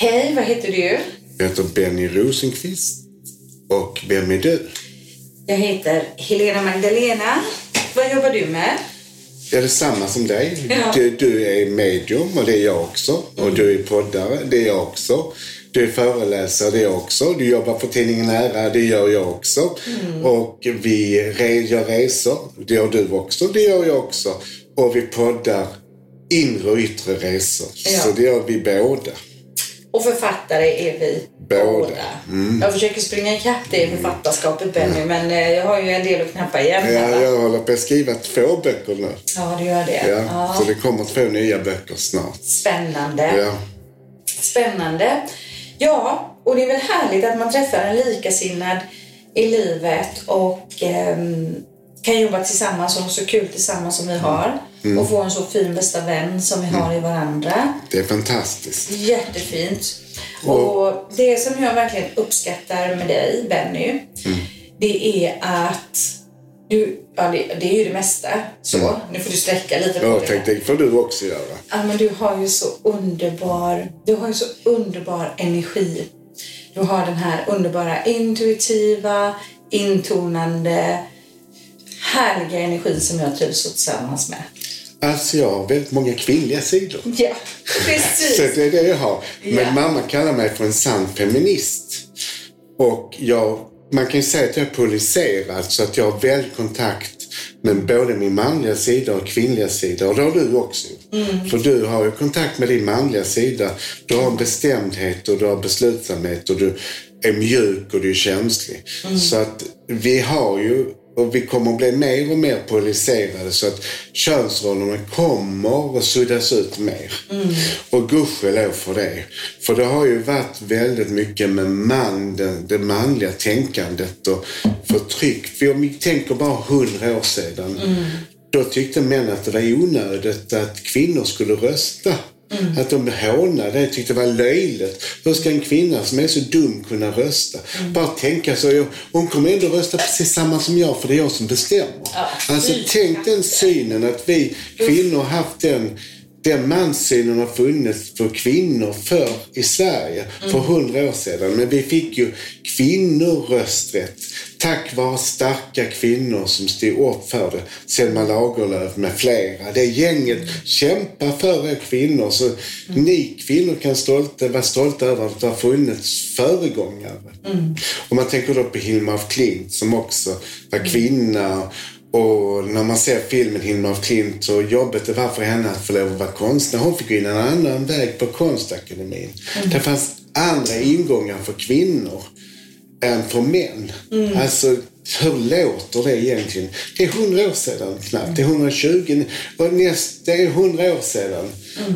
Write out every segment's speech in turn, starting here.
Hej, vad heter du? Jag heter Benny Rosenqvist. Och vem är du? Jag heter Helena Magdalena. Vad jobbar du med? Jag är detsamma som dig. Ja. Du, du är medium och det är jag också. Och du är poddare, det är jag också. Du är föreläsare, det är jag också. Du jobbar på tidningen Nära, det gör jag också. Och vi re- gör resor, det gör du också, det gör jag också. Och vi poddar inre och yttre resor. Ja. Så det gör vi båda. Och författare är vi Båda. Mm. Jag försöker springa ikapp det i författarskapet Benny, men eh, jag har ju en del att knappa igen. Ja, jag håller på att skriva två böcker nu. ja, du gör det. Ja, Ja. Så det kommer två nya böcker snart. Spännande. Ja. Spännande. Ja, och det är väl härligt att man träffar en likasinnad i livet och ehm, kan jobba tillsammans och ha så kul tillsammans som vi har. Mm. Och få en så fin bästa vän som vi har i varandra. Det är fantastiskt. Jättefint. Och det som jag verkligen uppskattar med dig, Benny, Mm. det är att du, ja det, det är ju det mesta. Så, nu får du sträcka lite på Mm. Jag det. det får du också göra. Ja, men du har ju så underbar, du har ju så underbar energi. Du har den här underbara intuitiva, intonande, härliga energin som jag trivs så tillsammans med. Alltså jag har väldigt många kvinnliga sidor. Ja, Så precis. det är det jag har. Men Ja. mamma kallar mig för en sann feminist. Och jag, man kan ju säga att jag är polariserad så att jag har väl kontakt med både min manliga sida och kvinnliga sida. Och det har du också gjort. För du har ju kontakt med din manliga sida. Du har en bestämdhet och du har beslutsamhet och du är mjuk och du är känslig. Så att vi har ju och vi kommer att bli mer och mer polariserade så att könsrollerna kommer att suddas ut mer. Och gudskelov för det. För det har ju varit väldigt mycket med man, det, det manliga tänkandet och förtryck. För om vi tänker bara hundra år sedan. Då tyckte män att det var onödigt att kvinnor skulle rösta. Att de hånade det, tyckte det var löjligt. Hur ska en kvinna som är så dum kunna rösta? Bara tänka så, hon kommer ändå rösta precis samma som jag för det är jag som bestämmer. Ja, alltså tänk den synen att vi kvinnor har haft den den manssynen har funnits för kvinnor förr i Sverige för hundra år sedan. Men vi fick ju kvinnor rösträtt tack vare starka kvinnor som stod upp för det. Selma Lagerlöf med flera. Det gänget kämpar för er kvinnor. Så ni kvinnor kan stolta, vara stolta över att det har funnits föregångare. Och man tänker då på Hilma af Klint som också var kvinna och när man ser filmen Hilma af Klint så jobbet det var för henne att få lov att vara konstnär. Hon fick gå in en annan väg på konstakademin. Det fanns andra ingångar för kvinnor än för män. Alltså, hur låter det egentligen? Det är hundra år sedan knappt. Det är 120 och näst, det är hundra år sedan.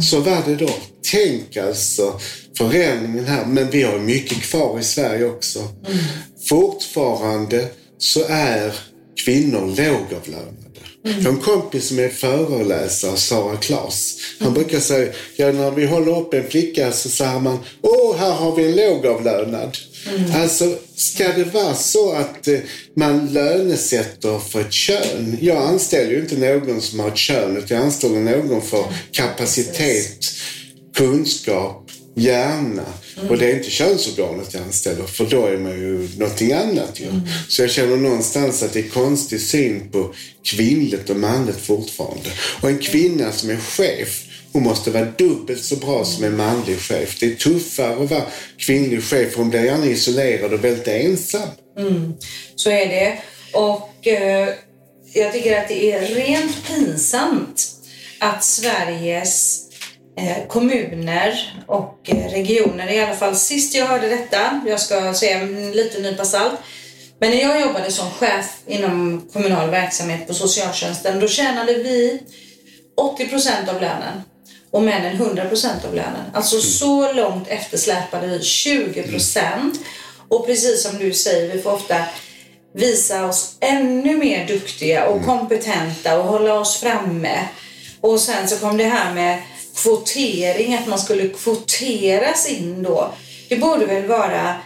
Så var det då. Tänk alltså förändringen här. Men vi har mycket kvar i Sverige också. Fortfarande så är kvinnor lågavlönade. Har en kompis som är föreläsare, Sara Klas. Han brukar säga, ja, när vi håller upp en flicka så säger man, åh, här har vi en lågavlönad. Alltså, ska det vara så att eh, man lönesätter för ett kön? Jag anställer ju inte någon som har ett kön, utan jag anställer någon för kapacitet, kunskap, hjärna. Och det är inte könsorganet jag anställer, för då är man ju någonting annat ju. Så jag känner någonstans att det är konstig syn på kvinnligt och manligt fortfarande. Och en kvinna som är chef, hon måste vara dubbelt så bra som en manlig chef. Det är tuffare att vara kvinnlig chef, för hon blir gärna isolerad och väldigt ensam. Så är det. Och eh, jag tycker att det är rent pinsamt att Sveriges kommuner och eh, regioner, i alla fall sist jag hörde detta, jag ska säga en liten nypa salt, men när jag jobbade som chef inom kommunal verksamhet på socialtjänsten, då tjänade vi 80 procent av lönen och männen 100 procent av lönen. Alltså så långt eftersläpade vi 20 procent. Och precis som du säger, vi får ofta visa oss ännu mer duktiga och kompetenta och hålla oss framme. Och sen så kom det här med kvotering, att man skulle kvoteras in då. Det borde väl vara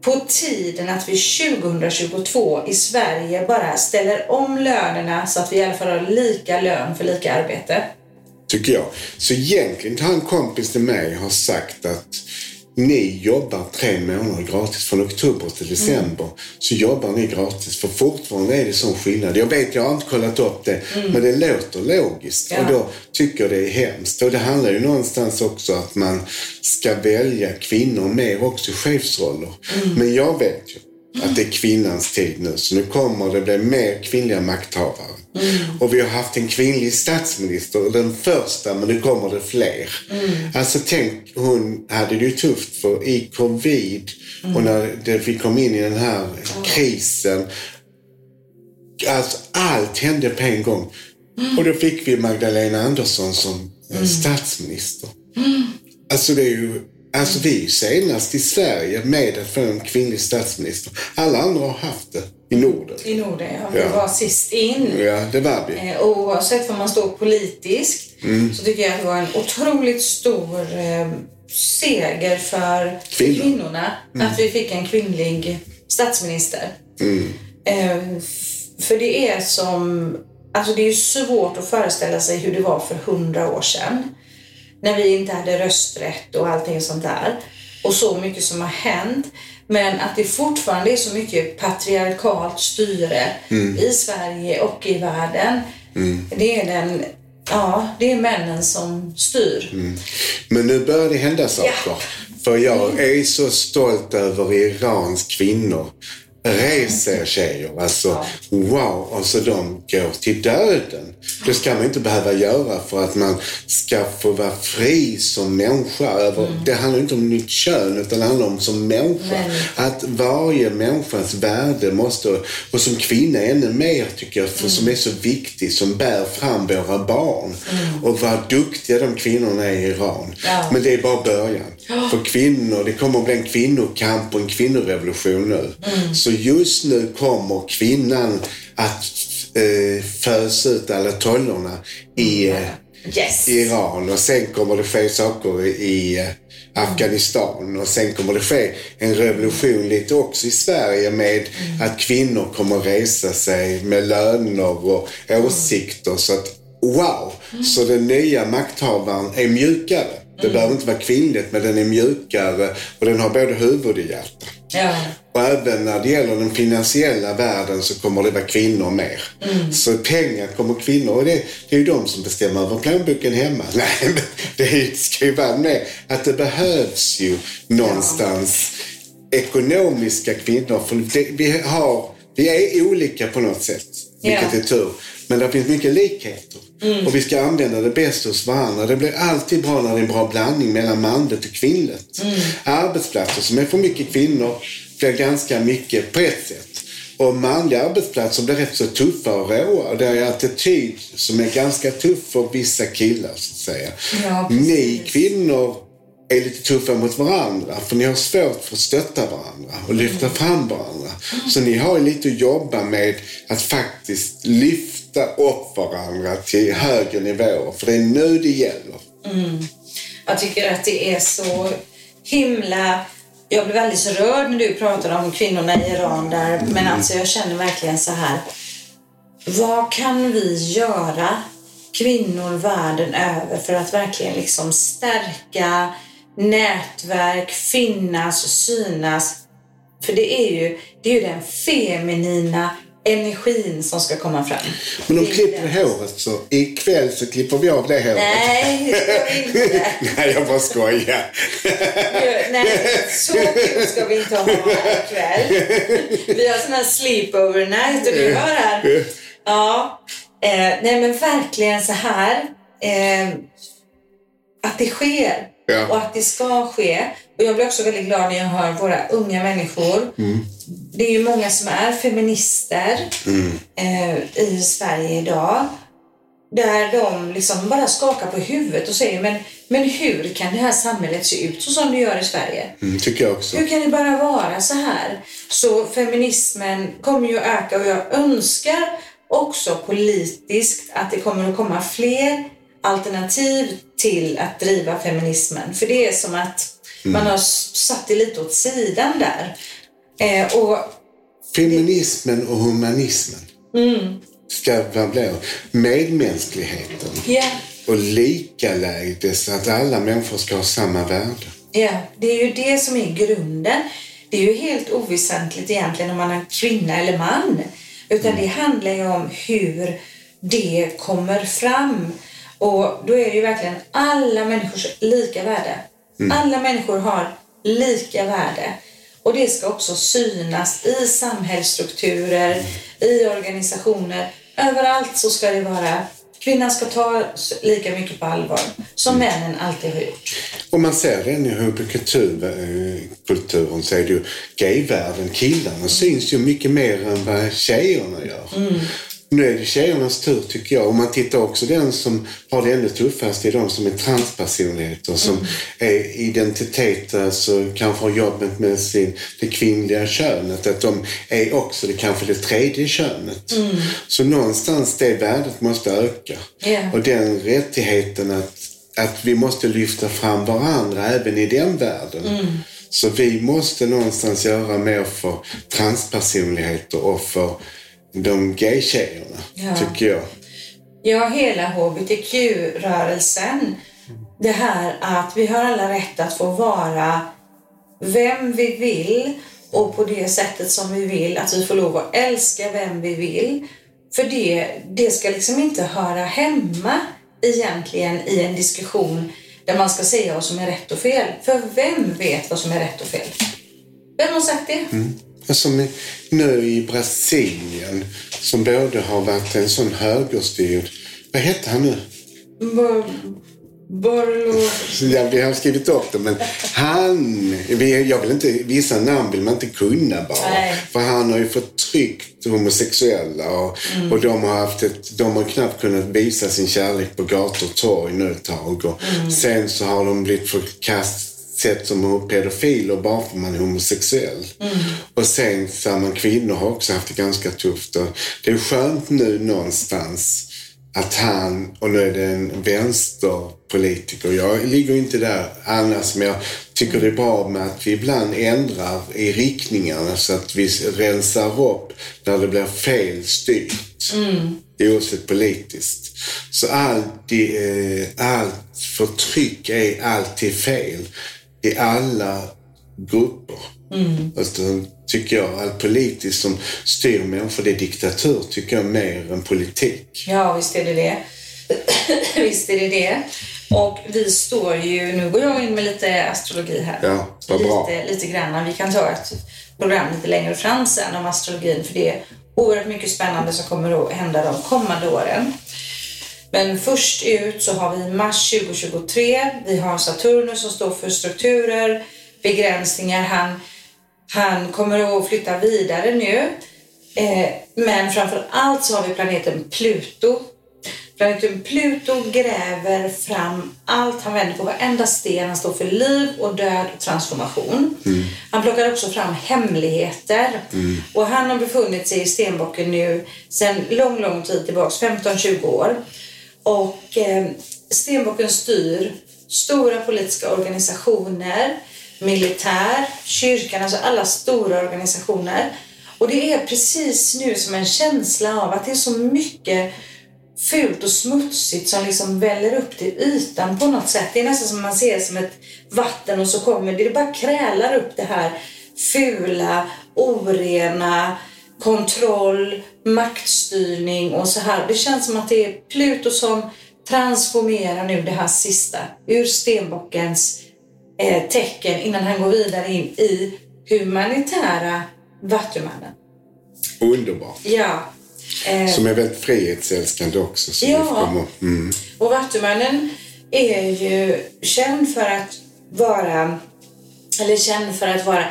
på tiden att vi 2022 i Sverige bara ställer om lönerna så att vi i alla fall har lika lön för lika arbete. tycker jag. Så egentligen har en kompis till mig har sagt att ni jobbar tre månader gratis. Från oktober till december så jobbar ni gratis. För fortfarande är det sån skillnad. Jag vet, jag har inte kollat upp det, men det låter logiskt. Ja. Och då tycker jag det är hemskt. Och det handlar ju någonstans också att man ska välja kvinnor mer också i chefsroller. Men jag vet ju att det är kvinnans tid nu. Så nu kommer det bli mer kvinnliga makthavare. Och vi har haft en kvinnlig statsminister, den första, men nu kommer det fler. Alltså tänk, hon hade det ju tufft för i covid och när det, vi kom in i den här krisen. Alltså allt hände på en gång. Och då fick vi Magdalena Andersson som eh, statsminister. Alltså det är ju, alltså vi är ju senast i Sverige med att få en kvinnlig statsminister. Alla andra har haft det i Norden. I Norden, ja. Vi var sist in. Ja, det var vi. Eh, Oavsett var man står politiskt Mm. så tycker jag att det var en otroligt stor eh, seger för Kvinnor. Mm. kvinnorna att vi fick en kvinnlig statsminister. Mm. Eh, för det är som, alltså det är ju svårt att föreställa sig hur det var för hundra år sedan. När vi inte hade rösträtt och allting sånt där. Och så mycket som har hänt. Men att det fortfarande är så mycket patriarkalt styre i Sverige och i världen. Det är den, ja, det är männen som styr. Men nu börjar det hända saker. För jag är så stolt över Irans kvinnor. Res er tjejer. Alltså, wow. Alltså de går till döden. Det ska man inte behöva göra för att man ska få vara fri som människa. Över, Det handlar inte om nytt kön utan det handlar om som människa. Nej. Att varje människas värde måste, och som kvinna ännu mer tycker jag, för som är så viktig, som bär fram våra barn. Och vad duktiga de kvinnorna är i Iran. Ja. Men det är bara början. För kvinnor, det kommer att bli en kvinnokamp och en kvinnorevolution nu. Så just nu kommer kvinnan att eh, fösa ut alla tollorna i eh, Yes! i Iran och sen kommer det ske saker i eh, Afghanistan och sen kommer det ske en revolution lite också i Sverige med att kvinnor kommer resa sig med löner och åsikter så att wow! Så den nya makthavaren är mjukare. Det behöver inte vara kvinnligt men den är mjukare och den har både huvud och hjärta. Ja. Och även när det gäller den finansiella världen så kommer det vara kvinnor mer. Så pengar kommer kvinnor och det, det är ju de som bestämmer över plånboken hemma. Nej, men det ska ju vara med att det behövs ju någonstans ekonomiska kvinnor. För det, vi, har, vi är olika på något sätt, vilket Ja. är tur. Men det finns mycket likheter. Och vi ska använda det bästa hos varandra. Det blir alltid bra när det är en bra blandning mellan manligt och kvinnligt. Arbetsplatser som är för mycket kvinnor blir ganska mycket på ett sätt. Och manliga arbetsplatser blir rätt så tuffa och råa. Det är attityd som är ganska tuff för vissa killar så att säga. Ja. Ni kvinnor är lite tuffa mot varandra för ni har svårt för att stötta varandra och lyfta fram varandra. Så ni har lite att jobba med att faktiskt lyfta upp varandra till högre nivåer för det är nu det gäller. Jag tycker att det är så himla... Jag blev väldigt rörd när du pratade om kvinnorna i Iran där. Men alltså jag känner verkligen så här. Vad kan vi göra, kvinnor världen över, för att verkligen liksom stärka nätverk, finnas, synas? För det är ju, det är ju den feminina energin som ska komma fram. Men de klipper den. håret så ikväll så klipper vi av det håret. Nej, det ska vi inte. Nej, jag bara skojar. Nej, så kul ska vi inte ha här ikväll. Vi har sån här sleepover night och du hör här. Ja, eh, nej men verkligen så här. Eh, att det sker Ja. och att det ska ske. Och jag blir också väldigt glad när jag hör våra unga människor. Det är ju många som är feminister eh, i Sverige idag. Där de liksom bara skakar på huvudet och säger men, men hur kan det här samhället se ut så som det gör i Sverige? Mm, tycker jag också. Hur kan det bara vara så här? Så feminismen kommer ju att öka och jag önskar också politiskt att det kommer att komma fler alternativ till att driva feminismen. För det är som att man har satt det lite åt sidan där. Eh, och Feminismen och humanismen ska vara blå. Medmänskligheten ja, och likaläge så att alla människor ska ha samma värde. Ja, det är ju det som är grunden. Det är ju helt oväsentligt egentligen om man är kvinna eller man. Utan det handlar ju om hur det kommer fram. Och då är det ju verkligen alla människors lika värde. Alla människor har lika värde. Och det ska också synas i samhällsstrukturer, i organisationer. Överallt så ska det vara Kvinnan ska ta lika mycket på allvar som männen alltid har gjort. Och man ser det i hbtq-kulturen så är det ju gayvärlden, killarna syns ju mycket mer än vad tjejerna gör. Mm. Nu är det tjejernas tur tycker jag. Och man tittar också den som har det ännu tuffast är de som är transpersonligheter. Som Mm. är identitet, alltså kanske har jobbat med sin, det kvinnliga könet. Att de är också det kanske det tredje könet. Mm. Så någonstans det värdet måste öka. Ja. Och den rättigheten att, att vi måste lyfta fram varandra även i den världen. Mm. Så vi måste någonstans göra mer för transpersonligheter och för de gay-tjejerna, Ja. tycker jag. Ja, hela hbtq-rörelsen. Det här att vi har alla rätt att få vara vem vi vill och på det sättet som vi vill. Att vi får lov att älska vem vi vill. För det, det ska liksom inte höra hemma egentligen i en diskussion där man ska säga vad som är rätt och fel. För vem vet vad som är rätt och fel? Vem har sagt det? Som i- nu i Brasilien, som både har varit en sån högerstyrd... Vad hette han nu? Bor, Borlo... Ja, vi har skrivit upp det, men han... Jag vill inte, vissa namn vill man inte kunna bara. Nej. För han har ju förtryckt homosexuella och, Mm. och de har haft ett, de har knappt kunnat visa sin kärlek på gator och torg nu ett tag. Och Mm. Sen så har de blivit förkast sett som pedofiler bara för man är homosexuell. Mm. Och sen samma kvinnor har också haft det ganska tufft. Och det är skönt nu någonstans att han, och nu är det en vänsterpolitiker, jag ligger inte där annars, men jag tycker det är bra med att vi ibland ändrar i riktningarna så att vi rensar upp när det blir fel styrt. Oavsett politiskt. Så allt, eh, allt förtryck är alltid fel i alla grupper. Alltså, tycker jag, allt politiskt som styr människor, det är diktatur tycker jag mer än politik. Ja, visst är det det. visst är det det. Och vi står ju, nu går jag in med lite astrologi här. Ja, vad bra. Lite, lite grann. Vi kan ta ett program lite längre fram sen om astrologin för det är oerhört mycket spännande som kommer att hända de kommande åren. Men först ut så har vi mars 2023. Vi har Saturnus som står för strukturer, begränsningar. Han, han kommer att flytta vidare nu. Eh, men framför allt så har vi planeten Pluto. Planeten Pluto gräver fram allt. Han vänder på varenda sten. Han står för liv och död och transformation. Han plockar också fram hemligheter. Och han har befunnit sig i stenbocken nu sedan lång, lång tid tillbaks, 15-20 år. Och eh, stenbocken styr stora politiska organisationer, militär, kyrkan, alltså alla stora organisationer. Och det är precis nu som en känsla av att det är så mycket fult och smutsigt som liksom väller upp till ytan på något sätt. Det är nästan som man ser som ett vatten och så kommer det, det bara krälar upp det här fula, orena, kontroll, maktstyrning och så här. Det känns som att det är Pluto som transformerar nu det här sista ur stenbockens eh, tecken innan han går vidare in i humanitära vattumannen. Underbart. Ja. Eh, Som är väldigt frihetsälskande också. Så Ja. mm. Och Vattumannen är ju känd för att vara, eller känd för att vara,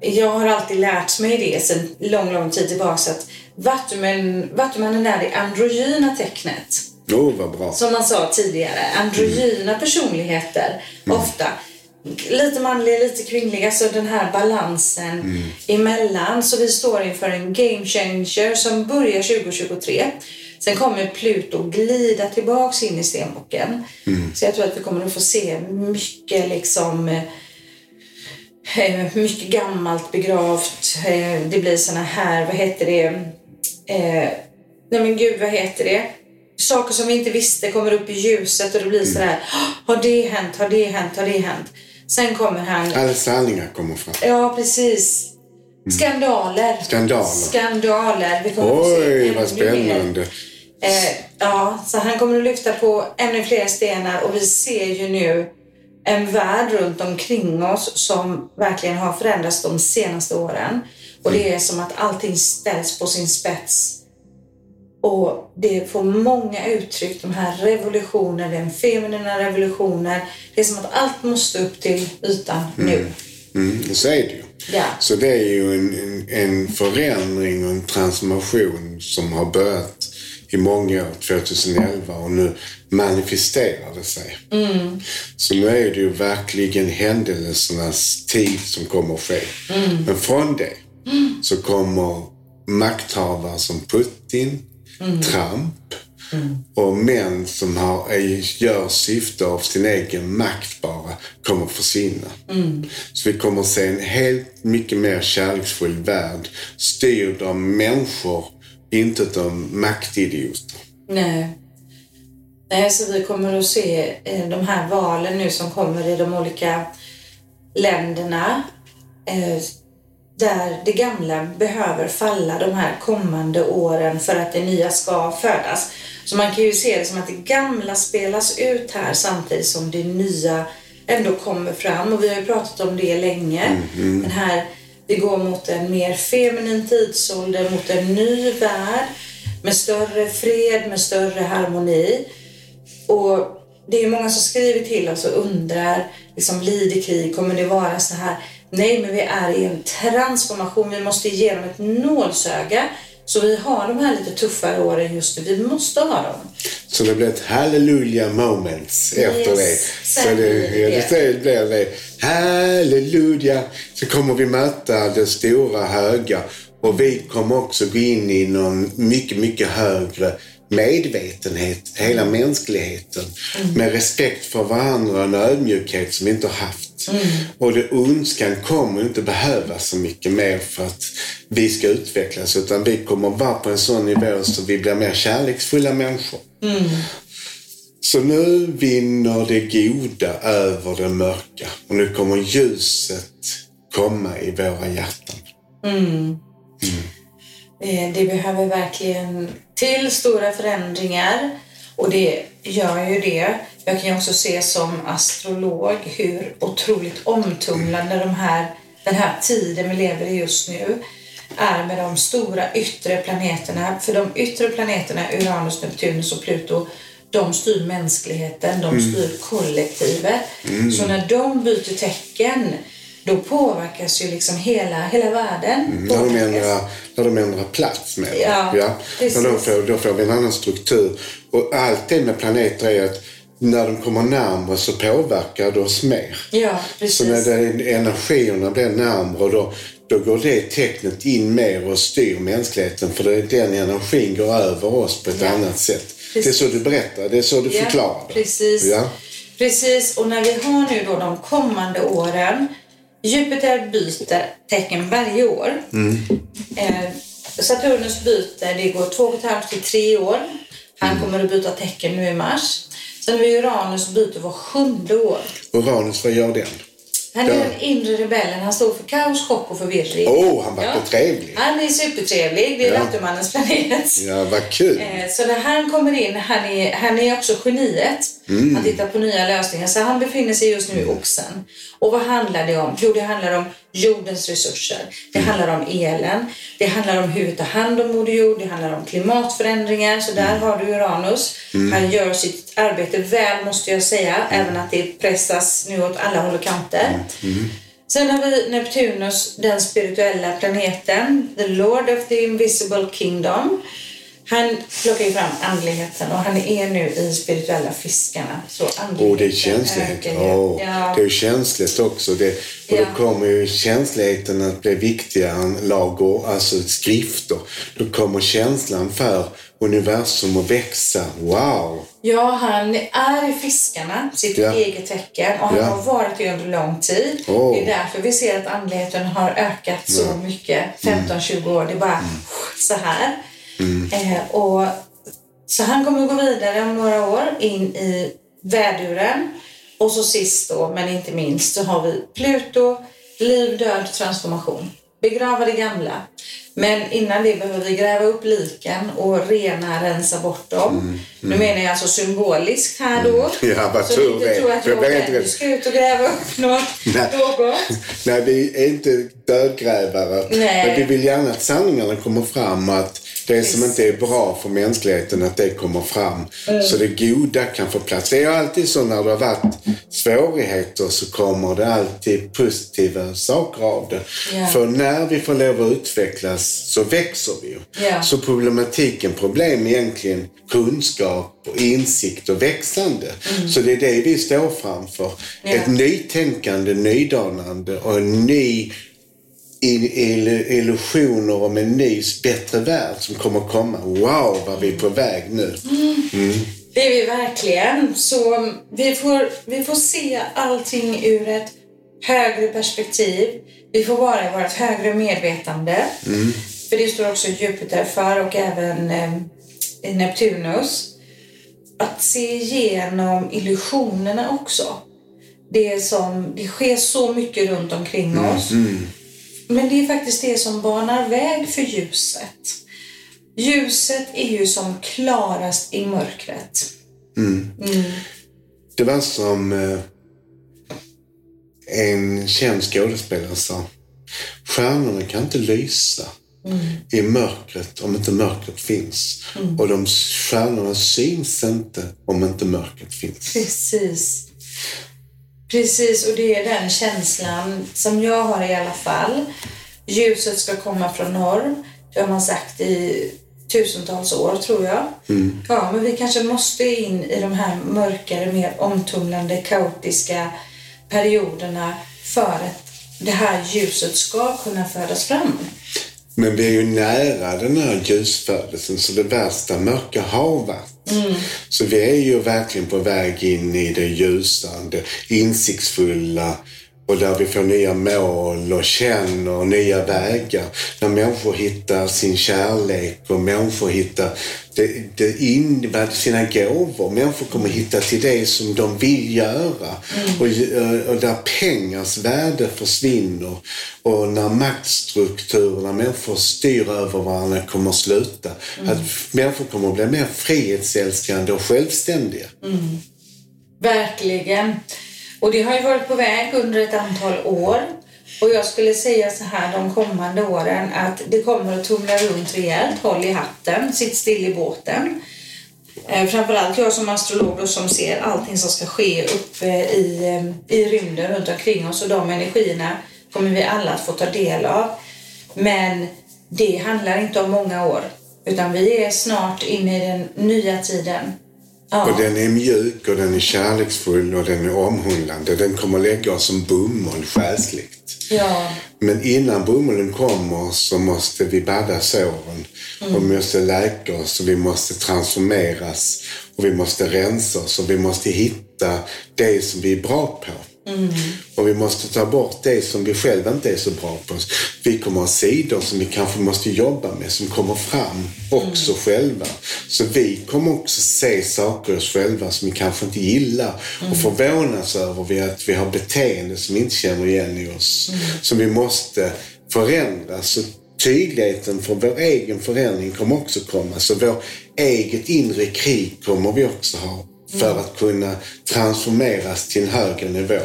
jag har alltid lärt mig det sedan lång, lång tid tillbaka att Vattumannen, Vattumannen är det androgyna tecknet. Oh, vad bra. Som man sa tidigare, androgyna personligheter ofta. Lite manliga, lite kvinnliga, så den här balansen emellan. Så vi står inför en game changer som börjar 2023. Sen kommer Pluto glida tillbaks in i stenbocken. Så jag tror att vi kommer att få se mycket liksom eh, mycket gammalt begravt. Eh, Det blir såna här, vad heter det? Eh, nej men gud, vad heter det? Saker som vi inte visste kommer upp i ljuset och det blir sådär, "Åh, har det hänt, har det hänt, har det hänt? Sen kommer han... Alla sanningar kommer fram. Ja, precis. Skandaler. Skandaler. Skandaler. Vi kommer Oj, vad spännande. Eh, ja, så han kommer att lyfta på ännu fler stenar och vi ser ju nu en värld runt omkring oss som verkligen har förändrats de senaste åren. Och det är som att allting ställs på sin spets. Och det får många uttryck, de här revolutionerna, den feminina revolutionen. Det är som att allt måste upp till ytan nu. Mm, så är det ju. Ja. Så det är ju en, en, en förändring och en transformation som har börjat i många år, 2011, och nu manifesterar det sig. Så nu är det ju verkligen händelsernas tid som kommer att ske. Men från det så kommer makthavare som Putin, Trump och män som har, gör syfte av sin egen makt bara kommer försvinna. Så vi kommer se en helt mycket mer kärleksfull värld styrd av människor, inte av maktidioter. Nej. Nej, så vi kommer att se eh, de här valen nu som kommer i de olika länderna. Eh, där det gamla behöver falla de här kommande åren för att det nya ska födas. Så man kan ju se det som att det gamla spelas ut här samtidigt som det nya ändå kommer fram. Och vi har ju pratat om det länge. Den här, vi går mot en mer feminin tidsålder, mot en ny värld med större fred, med större harmoni. Och det är många som skriver till oss och undrar, liksom blir det krig? Kommer det vara så här? Nej, men vi är i en transformation. Vi måste igenom ett nålsöga. Så vi har de här lite tuffare åren just nu. Vi måste ha dem. Så det blir ett halleluja moments efter det. sen Så det, det det. det blir det. Halleluja! Så kommer vi möta det stora höga och vi kommer också gå in i någon mycket, mycket högre medvetenhet, hela mänskligheten. Med respekt för varandra och en ödmjukhet som vi inte har haft. Och det ondskan kommer inte behöva så mycket mer för att vi ska utvecklas utan vi kommer vara på en sån nivå så vi blir mer kärleksfulla människor. Så nu vinner det goda över det mörka och nu kommer ljuset komma i våra hjärtan. Eh, Det behöver verkligen till stora förändringar och det gör ju det. Jag kan ju också se som astrolog hur otroligt omtumlande de här, den här tiden vi lever i just nu är med de stora yttre planeterna. För de yttre planeterna, Uranus, Neptunus och Pluto, de styr mänskligheten, de styr kollektivet. Så när de byter tecken, då påverkas ju liksom hela, hela världen. När de ändrar, när de ändrar plats med Ja, ja. precis. Då, får, då får vi en annan struktur. Och allt det med planeter är att när de kommer närmare så påverkar det oss mer. Ja, precis. Så när det, energierna blir närmare då, då går det tecknet in mer och styr mänskligheten för det, den energin går över oss på ett Ja. annat sätt. Precis. Det är så du berättar, det är så du förklarar det. Precis. Ja. precis. Och när vi har nu då de kommande åren, Jupiter byter tecken varje år. Mm. Eh, Saturnus byter, det går två och ett halvt till tre år. Han Mm. kommer att byta tecken nu i mars. Sen har vi Uranus byter var sjunde år. Uranus, vad gör den? Han är Ja. den inre rebellen. Han står för kaos, chock och förvirring. Åh, oh, han verkar trevlig. Han är supertrevlig. Det är Ja. Vattumannens planet. Ja, vad kul. Eh, Så när han kommer in, han är, han är också geniet. Mm. Han tittar på nya lösningar. Så han befinner sig just nu i oxen. Och vad handlar det om? Jo, det handlar om jordens resurser. Det Mm. handlar om elen. Det handlar om hur vi tar hand om Moder Jord. Det handlar om klimatförändringar. Så där har du Uranus. Mm. Han gör sitt arbete väl, måste jag säga. Även att det pressas nu åt alla håll och kanter. Mm. Sen har vi Neptunus, den spirituella planeten, the Lord of the Invisible Kingdom. Han plockar ju fram andligheten och han är nu i spirituella fiskarna. Så andligheten Och det är känsligt. Åh, Ja. Det är känsligt också. Det, och Ja. då kommer ju känsligheten att bli viktigare än lag och, alltså skrifter. Då kommer känslan för universum att växa. Wow! ja, han är i fiskarna, sitt Ja. eget tecken och han Ja. har varit det under lång tid. Åh. Det är därför vi ser att andligheten har ökat så mycket. 15-20 år, det är bara Mm. så här. Eh, och, så han kommer gå vidare om några år in i väduren. Och så sist då, men inte minst, så har vi Pluto, liv, död, transformation. Begrava det gamla. Men innan det behöver vi gräva upp liken och rena, rensa bort dem. Mm, mm. Nu menar jag alltså symboliskt här då. Mm. Ja, vad så tur inte tror att jag du ska ut och gräva upp något. Nej. något. Nej, vi är inte dödgrävare. Nej. Men vi vill gärna att sanningarna kommer fram att det som inte är bra för mänskligheten, att det kommer fram. Mm. Så det goda kan få plats. Det är alltid så när det har varit svårigheter så kommer det alltid positiva saker av det. Yeah. För när vi får lov att utvecklas så växer vi. Yeah. Så problematiken, problem egentligen kunskap och insikt och växande. Mm. Så det är det vi står framför. Yeah. Ett nytänkande, nydanande och en ny illusioner om en ny, bättre värld som kommer komma. Wow, vad vi är på väg nu. Mm. Det är vi verkligen. Så vi får, vi får se allting ur ett högre perspektiv. Vi får vara i vårt högre medvetande. Mm. För det står också Jupiter för och även eh, Neptunus. Att se igenom illusionerna också. Det, som, det sker så mycket runt omkring oss. Mm. Men det är faktiskt det som banar väg för ljuset. Ljuset är ju som klarast i mörkret. Mm. Mm. Det var som eh, en känd skådespelare sa. Stjärnorna kan inte lysa Mm. i mörkret om inte mörkret finns. Mm. Och de stjärnorna syns inte om inte mörkret finns. Precis. Precis, och det är den känslan som jag har i alla fall. Ljuset ska komma från norr. Det har man sagt i tusentals år, tror jag. Mm. Ja, men vi kanske måste in i de här mörkare, mer omtumlande, kaotiska perioderna för att det här ljuset ska kunna födas fram. Men vi är ju nära den här ljusfödelsen, så det värsta mörka har varit. Mm. Så vi är ju verkligen på väg in i det ljusande, insiktsfulla och där vi får nya mål och känner nya vägar. När människor hittar sin kärlek och människor hittar det, det in, sina gåvor. Människor kommer hitta till det som de vill göra. Mm. Och, och där pengars värde försvinner och när maktstrukturerna, människor styr över varandra, kommer att sluta. Mm. Att människor kommer att bli mer frihetsälskande och självständiga. Mm. Verkligen. Och det har ju varit på väg under ett antal år. Och jag skulle säga så här de kommande åren att det kommer att tumla runt rejält. Håll i hatten, sitt still i båten. Eh, framförallt jag som astrolog då, som ser allting som ska ske uppe i, eh, i rymden runt omkring oss och de energierna kommer vi alla att få ta del av. Men det handlar inte om många år utan vi är snart inne i den nya tiden. Ja. Och den är mjuk och den är kärleksfull och den är omhuldande. Den kommer lägga oss som bomull själsligt. Ja. Men innan bomullen kommer så måste vi badda såren. Mm. Och vi måste läka oss och vi måste transformeras. Och vi måste rensa oss och vi måste hitta det som vi är bra på. Mm. Och vi måste ta bort det som vi själva inte är så bra på. Vi kommer ha sidor som vi kanske måste jobba med som kommer fram också Mm. själva. Så vi kommer också se saker oss själva som vi kanske inte gillar och förvånas över att vi har beteende som vi inte känner igen i oss. Mm. Som vi måste förändra. Så tydligheten för vår egen förändring kommer också komma. Så vår eget inre krig kommer vi också ha för att kunna transformeras till en högre nivå.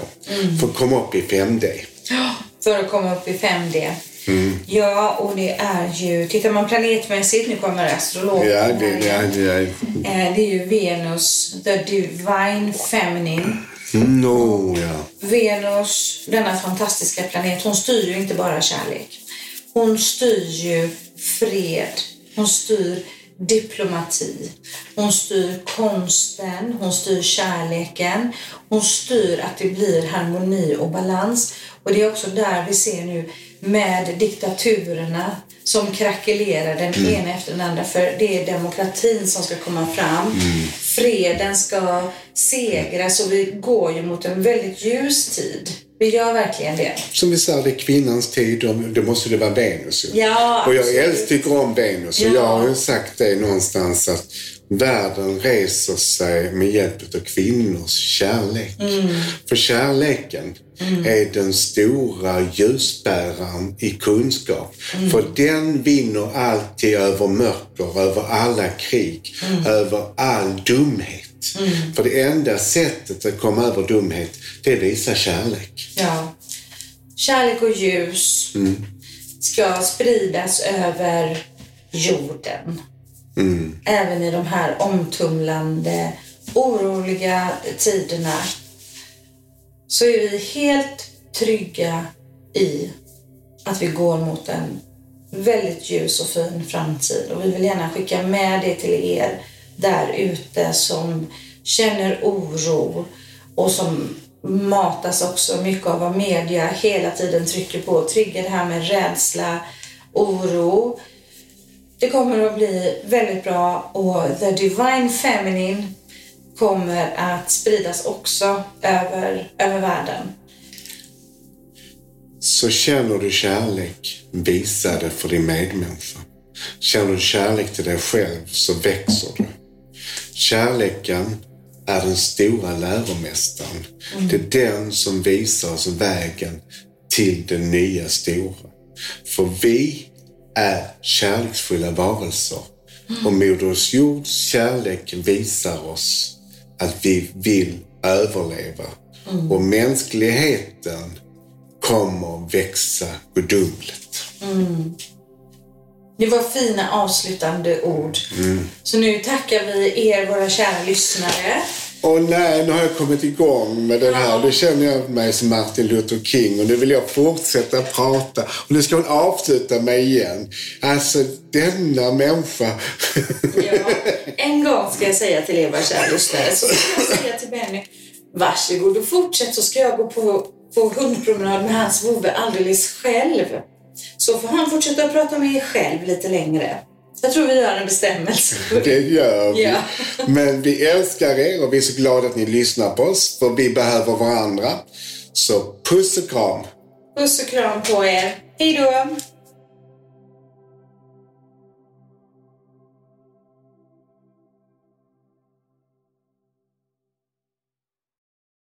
För att komma upp i 5D. För att komma upp i 5D. Mm. Ja, och det är ju, tittar man planetmässigt, nu kommer astrologen Ja, det, igen. det, Eh, det är ju Venus, the divine feminine. no, ja. Venus, denna fantastiska planet, hon styr ju inte bara kärlek. Hon styr ju fred. Hon styr diplomati. Hon styr konsten. Hon styr kärleken. Hon styr att det blir harmoni och balans. Och det är också där vi ser nu med diktaturerna som krackelerar den ena efter den andra. För det är demokratin som ska komma fram. Freden ska segra. Så vi går ju mot en väldigt ljus tid. Vi gör verkligen det. Som vi sa, det är kvinnans tid och då måste det vara Venus. Ja, och jag älskar tycker om Venus och Ja. jag har ju sagt det någonstans att världen reser sig med hjälp av kvinnors kärlek. För kärleken är den stora ljusbäraren i kunskap. För den vinner alltid över mörker, över alla krig, över all dumhet. För det enda sättet att komma över dumhet, det är att visa kärlek. Ja. Kärlek och ljus ska spridas över jorden. Även i de här omtumlande, oroliga tiderna så är vi helt trygga i att vi går mot en väldigt ljus och fin framtid. Och vi vill gärna skicka med det till er där ute som känner oro och som matas också mycket av vad media hela tiden trycker på. och Triggar det här med rädsla, oro. Det kommer att bli väldigt bra och The Divine Feminine kommer att spridas också över, över världen. Så känner du kärlek, visa det för din medmänniska. Känner du kärlek till dig själv så växer du. Kärleken är den stora läromästaren. Det är den som visar oss vägen till det nya stora. För vi är kärleksfulla varelser. Och Moder Jords kärlek visar oss att vi vill överleva. Och mänskligheten kommer växa gudomligt. Det var fina avslutande ord. Så nu tackar vi er, våra kära lyssnare. Åh nej, nu har jag kommit igång med den här. Nu känner jag mig som Martin Luther King och nu vill jag fortsätta prata. Och nu ska hon avsluta mig igen. Alltså, denna människa. Ja, en gång ska jag säga till er, våra kära lyssnare, så ska jag säga till Benny, varsågod och fortsätt så ska jag gå på, på hundpromenad med hans vovve alldeles själv. Så får han fortsätta att prata med er själv lite längre. Jag tror vi gör en bestämmelse. Det gör vi. Ja. Men vi älskar er och vi är så glada att ni lyssnar på oss. För vi behöver varandra. Så puss och kram. Puss och kram på er. Hej då!